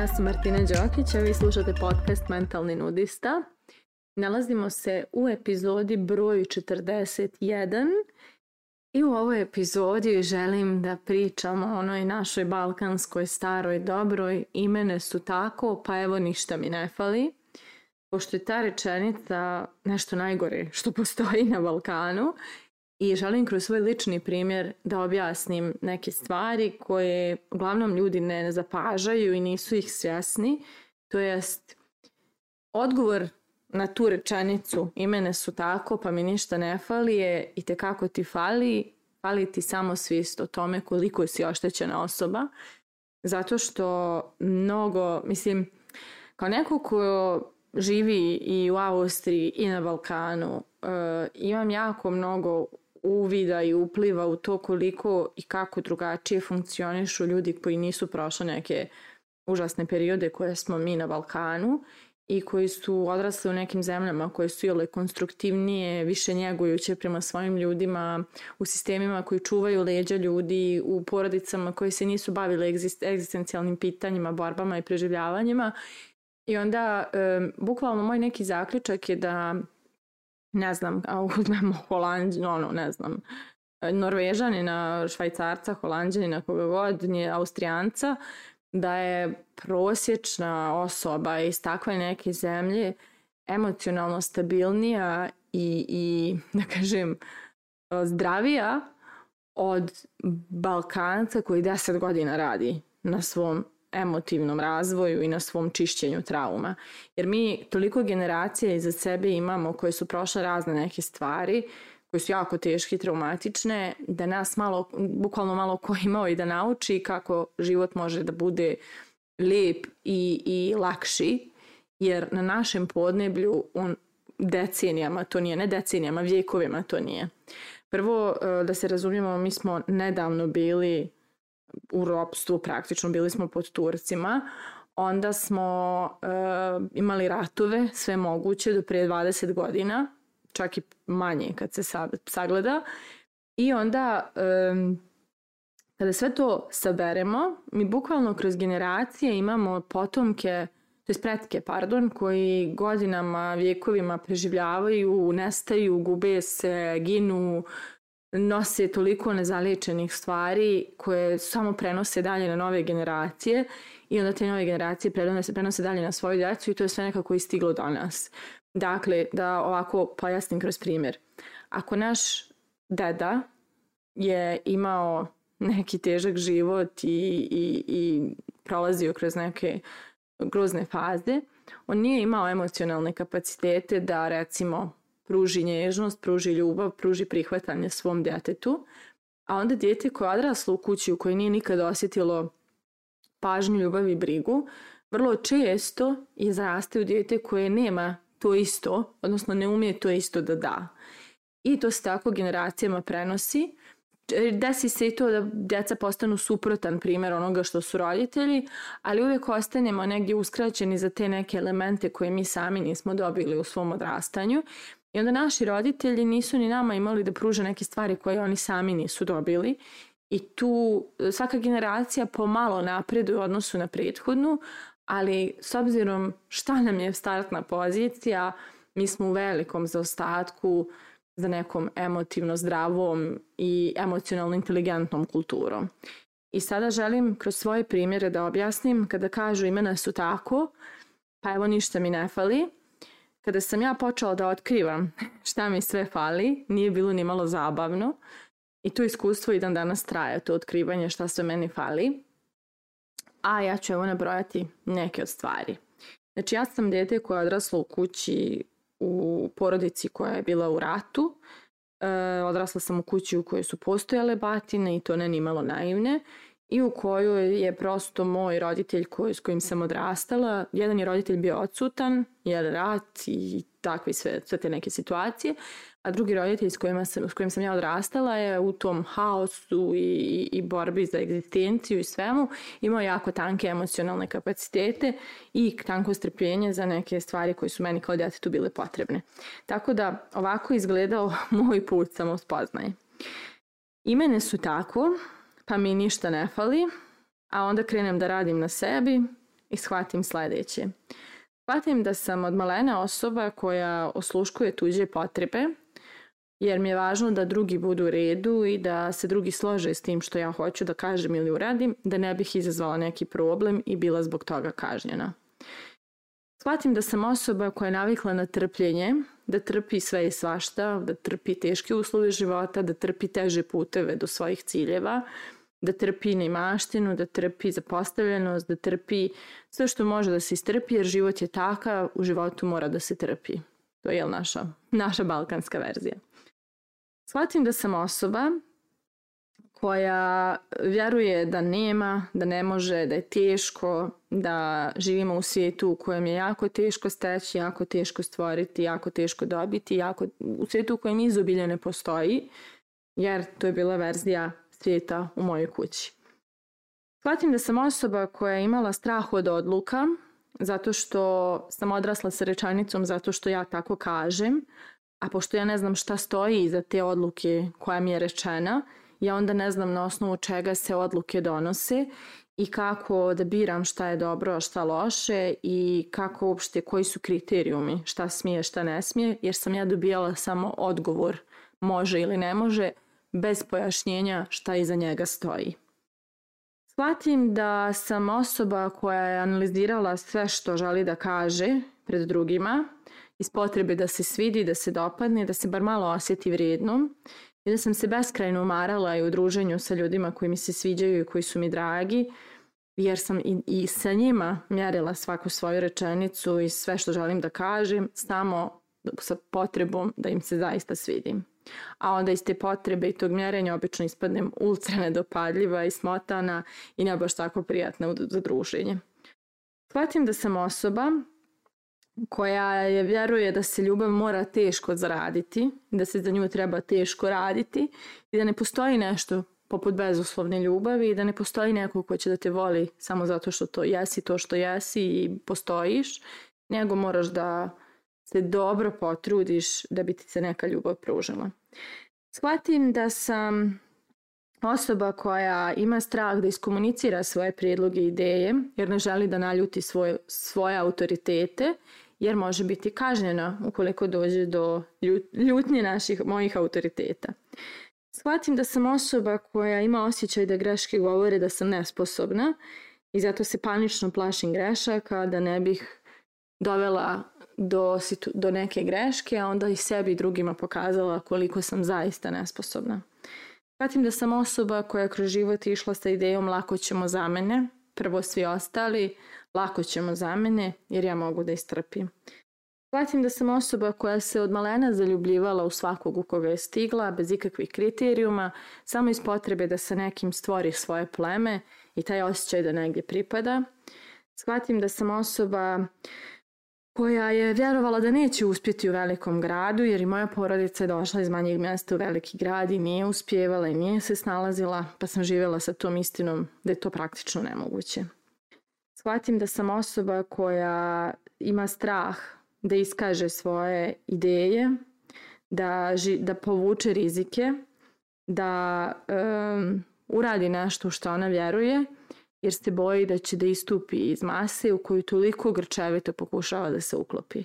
ja sam Martina Đokić, a vi slušate podcast Mentalni nudista. Nalazimo se u epizodi broj 41 i u ovoj epizodi želim da pričam o onoj našoj balkanskoj staroj dobroj imene su tako pa evo ništa mi ne fali pošto je ta rečenica nešto najgore što postoji na Balkanu i želim kroz svoj lični primjer da objasnim neke stvari koje uglavnom ljudi ne zapažaju i nisu ih svjesni, to jest odgovor na tu rečenicu i mene su tako pa mi ništa ne fali je i te kako ti fali, fali ti samo svist o tome koliko si oštećena osoba zato što mnogo, mislim, kao neko ko živi i u Austriji i na Balkanu, e, imam jako mnogo uvida i upliva u to koliko i kako drugačije funkcionišu ljudi koji nisu prošli neke užasne periode koje smo mi na Balkanu i koji su odrasli u nekim zemljama koje su ili konstruktivnije, više njegujuće prema svojim ljudima, u sistemima koji čuvaju leđa ljudi, u porodicama koje se nisu bavile egzist, egzistencijalnim pitanjima, borbama i preživljavanjima. I onda, e, bukvalno moj neki zaključak je da ne znam, a uzmemo Holandžan, ono, ne znam, Norvežanina, Švajcarca, Holandžanina, koga god, nje Austrijanca, da je prosječna osoba iz takve neke zemlje emocionalno stabilnija i, i da kažem, zdravija od Balkanca koji 10 godina radi na svom emotivnom razvoju i na svom čišćenju trauma. Jer mi toliko generacija iza sebe imamo koje su prošle razne neke stvari koje su jako teške i traumatične, da nas malo, bukvalno malo ko imao i da nauči kako život može da bude lep i, i lakši, jer na našem podneblju on decenijama to nije, ne decenijama, vjekovima to nije. Prvo, eh, da se razumijemo, mi smo nedavno bili u ropstvu praktično, bili smo pod Turcima, onda smo e, imali ratove sve moguće do prije 20 godina, čak i manje kad se sagleda. I onda e, kada sve to saberemo, mi bukvalno kroz generacije imamo potomke, to je pretke, pardon, koji godinama, vjekovima preživljavaju, nestaju, gube se, ginu, nose toliko nezalečenih stvari koje samo prenose dalje na nove generacije i onda te nove generacije prenose, prenose dalje na svoju djecu i to je sve nekako i stiglo do nas. Dakle, da ovako pojasnim kroz primjer. Ako naš deda je imao neki težak život i, i, i prolazio kroz neke grozne faze, on nije imao emocionalne kapacitete da recimo pruži nježnost, pruži ljubav, pruži prihvatanje svom djetetu, a onda dijete koje je odraslo u kući u kojoj nije nikada osjetilo pažnju, ljubav i brigu, vrlo često izraste u dijete koje nema to isto, odnosno ne umije to isto da da. I to se tako generacijama prenosi. Desi se i to da djeca postanu suprotan primjer onoga što su roditelji, ali uvijek ostanemo negdje uskraćeni za te neke elemente koje mi sami nismo dobili u svom odrastanju I onda naši roditelji nisu ni nama imali da pruže neke stvari koje oni sami nisu dobili i tu e, svaka generacija pomalo napreduje u odnosu na prethodnu, ali s obzirom šta nam je startna pozicija, mi smo u velikom zaostatku za nekom emotivno zdravom i emocionalno inteligentnom kulturom. I sada želim kroz svoje primjere da objasnim kada kažu imena su tako, pa evo ništa mi ne fali, kada sam ja počela da otkrivam šta mi sve fali, nije bilo ni malo zabavno i to iskustvo i dan danas traje, to otkrivanje šta sve meni fali. A ja ću evo nabrojati neke od stvari. Znači ja sam dete koje je odraslo u kući u porodici koja je bila u ratu. E, odrasla sam u kući u kojoj su postojale batine i to ne nimalo naivne i u kojoj je prosto moj roditelj koji, s kojim sam odrastala, jedan je roditelj bio odsutan, jer rat i takve sve, sve te neke situacije, a drugi roditelj s, kojima sam, s kojim sam ja odrastala je u tom haosu i, i, i borbi za egzistenciju i svemu imao jako tanke emocionalne kapacitete i tanko strpljenje za neke stvari koje su meni kao djetetu bile potrebne. Tako da ovako izgledao moj put samo I Imene su tako pa mi ništa ne fali, a onda krenem da radim na sebi i shvatim sledeće. Shvatim da sam odmalena osoba koja osluškuje tuđe potrebe, jer mi je važno da drugi budu u redu i da se drugi slože s tim što ja hoću da kažem ili uradim, da ne bih izazvala neki problem i bila zbog toga kažnjena. Shvatim da sam osoba koja je navikla na trpljenje, da trpi sve i svašta, da trpi teške uslove života, da trpi teže puteve do svojih ciljeva, da trpi neimaštinu, da trpi zapostavljenost, da trpi sve što može da se istrpi, jer život je takav, u životu mora da se trpi. To je jel, naša, naša balkanska verzija. Shvatim da sam osoba koja vjeruje da nema, da ne može, da je teško, da živimo u svijetu u kojem je jako teško steći, jako teško stvoriti, jako teško dobiti, jako, u svijetu u kojem izobilje ne postoji, jer to je bila verzija svijeta u mojoj kući. Shvatim da sam osoba koja je imala strah od odluka, zato što sam odrasla sa rečanicom zato što ja tako kažem, a pošto ja ne znam šta stoji iza te odluke koja mi je rečena, ja onda ne znam na osnovu čega se odluke donose i kako da biram šta je dobro, a šta loše i kako uopšte, koji su kriterijumi, šta smije, šta ne smije, jer sam ja dobijala samo odgovor može ili ne može, bez pojašnjenja šta iza njega stoji. Shvatim da sam osoba koja je analizirala sve što želi da kaže pred drugima, iz potrebe da se svidi, da se dopadne, da se bar malo osjeti vrijednom i da sam se beskrajno umarala i u druženju sa ljudima koji mi se sviđaju i koji su mi dragi, jer sam i, i sa njima mjerila svaku svoju rečenicu i sve što želim da kažem, samo sa potrebom da im se zaista svidim a onda iz te potrebe i tog mjerenja obično ispadnem ultra nedopadljiva i smotana i ne baš tako prijatna za druženje. Shvatim da sam osoba koja je vjeruje da se ljubav mora teško zaraditi, da se za nju treba teško raditi i da ne postoji nešto poput bezuslovne ljubavi i da ne postoji neko ko će da te voli samo zato što to jesi, to što jesi i postojiš, nego moraš da se dobro potrudiš da bi ti se neka ljubav pružila. Shvatim da sam osoba koja ima strah da iskomunicira svoje predloge i ideje, jer ne želi da naljuti svoj, svoje autoritete, jer može biti kažnjena ukoliko dođe do ljutnje naših mojih autoriteta. Shvatim da sam osoba koja ima osjećaj da greške govore da sam nesposobna i zato se panično plašim grešaka da ne bih dovela do, situ, do neke greške, a onda i sebi i drugima pokazala koliko sam zaista nesposobna. Pratim da sam osoba koja kroz život išla sa idejom lako ćemo za mene, prvo svi ostali, lako ćemo za mene jer ja mogu da istrpim. Shvatim da sam osoba koja se od malena zaljubljivala u svakog u koga je stigla, bez ikakvih kriterijuma, samo iz potrebe da sa nekim stvori svoje pleme i taj osjećaj da negdje pripada. Shvatim da sam osoba koja je vjerovala da neće uspjeti u velikom gradu jer i moja porodica je došla iz manjeg mjesta u veliki grad i nije uspjevala i nije se snalazila pa sam živjela sa tom istinom da je to praktično nemoguće. Shvatim da sam osoba koja ima strah da iskaže svoje ideje, da, ži, da povuče rizike, da um, uradi nešto što ona vjeruje – jer se boji da će da istupi iz mase u koju toliko grčevito pokušava da se uklopi.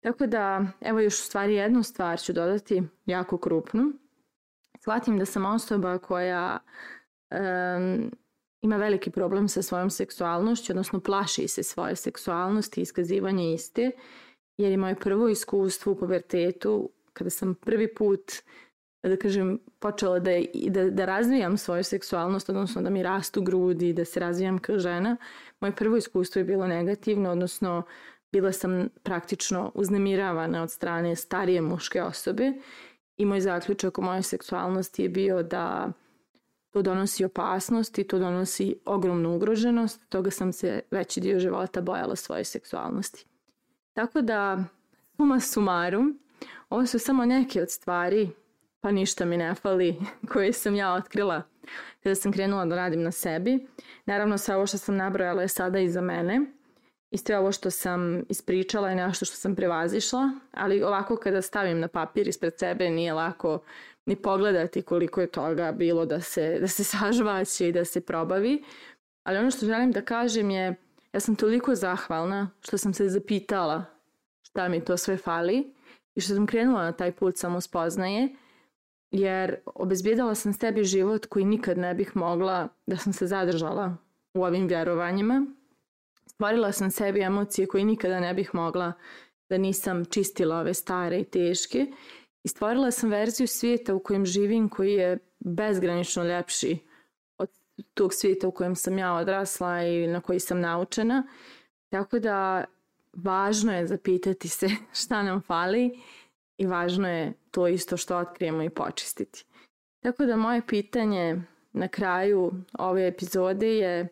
Tako da, evo još u stvari jednu stvar ću dodati, jako krupnu. Shvatim da sam osoba koja um, ima veliki problem sa svojom seksualnošću, odnosno plaši se svoje seksualnosti i iskazivanja iste, jer je moje prvo iskustvo u pubertetu, kada sam prvi put da kažem, počela da, da, da razvijam svoju seksualnost, odnosno da mi rastu grudi, da se razvijam kao žena, moje prvo iskustvo je bilo negativno, odnosno bila sam praktično uznemiravana od strane starije muške osobe i moj zaključak o mojoj seksualnosti je bio da to donosi opasnost i to donosi ogromnu ugroženost, toga sam se veći dio života bojala svoje seksualnosti. Tako da, suma sumarum, ovo su samo neke od stvari pa ništa mi ne fali, koje sam ja otkrila kada sam krenula da radim na sebi. Naravno, sve ovo što sam nabrojala je sada iza mene i sve ovo što sam ispričala je nešto što sam prevazišla, ali ovako kada stavim na papir ispred sebe nije lako ni pogledati koliko je toga bilo da se, da se sažvaće i da se probavi. Ali ono što želim da kažem je, ja sam toliko zahvalna što sam se zapitala šta mi to sve fali i što sam krenula na taj put samospoznaje jer obezbijedala sam sebi život koji nikad ne bih mogla da sam se zadržala u ovim vjerovanjima. Stvorila sam sebi emocije koje nikada ne bih mogla da nisam čistila ove stare i teške i stvorila sam verziju svijeta u kojem živim koji je bezgranično ljepši od tog svijeta u kojem sam ja odrasla i na koji sam naučena. Tako da važno je zapitati se šta nam fali i važno je to isto što otkrijemo i počistiti. Tako da moje pitanje na kraju ove epizode je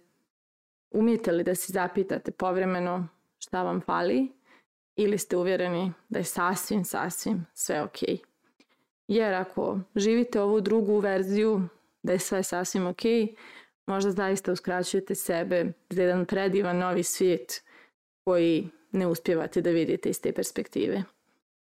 umijete li da se zapitate povremeno šta vam fali ili ste uvjereni da je sasvim, sasvim sve ok. Jer ako živite ovu drugu verziju da je sve sasvim ok, možda zaista uskraćujete sebe za jedan predivan novi svijet koji ne uspjevate da vidite iz te perspektive.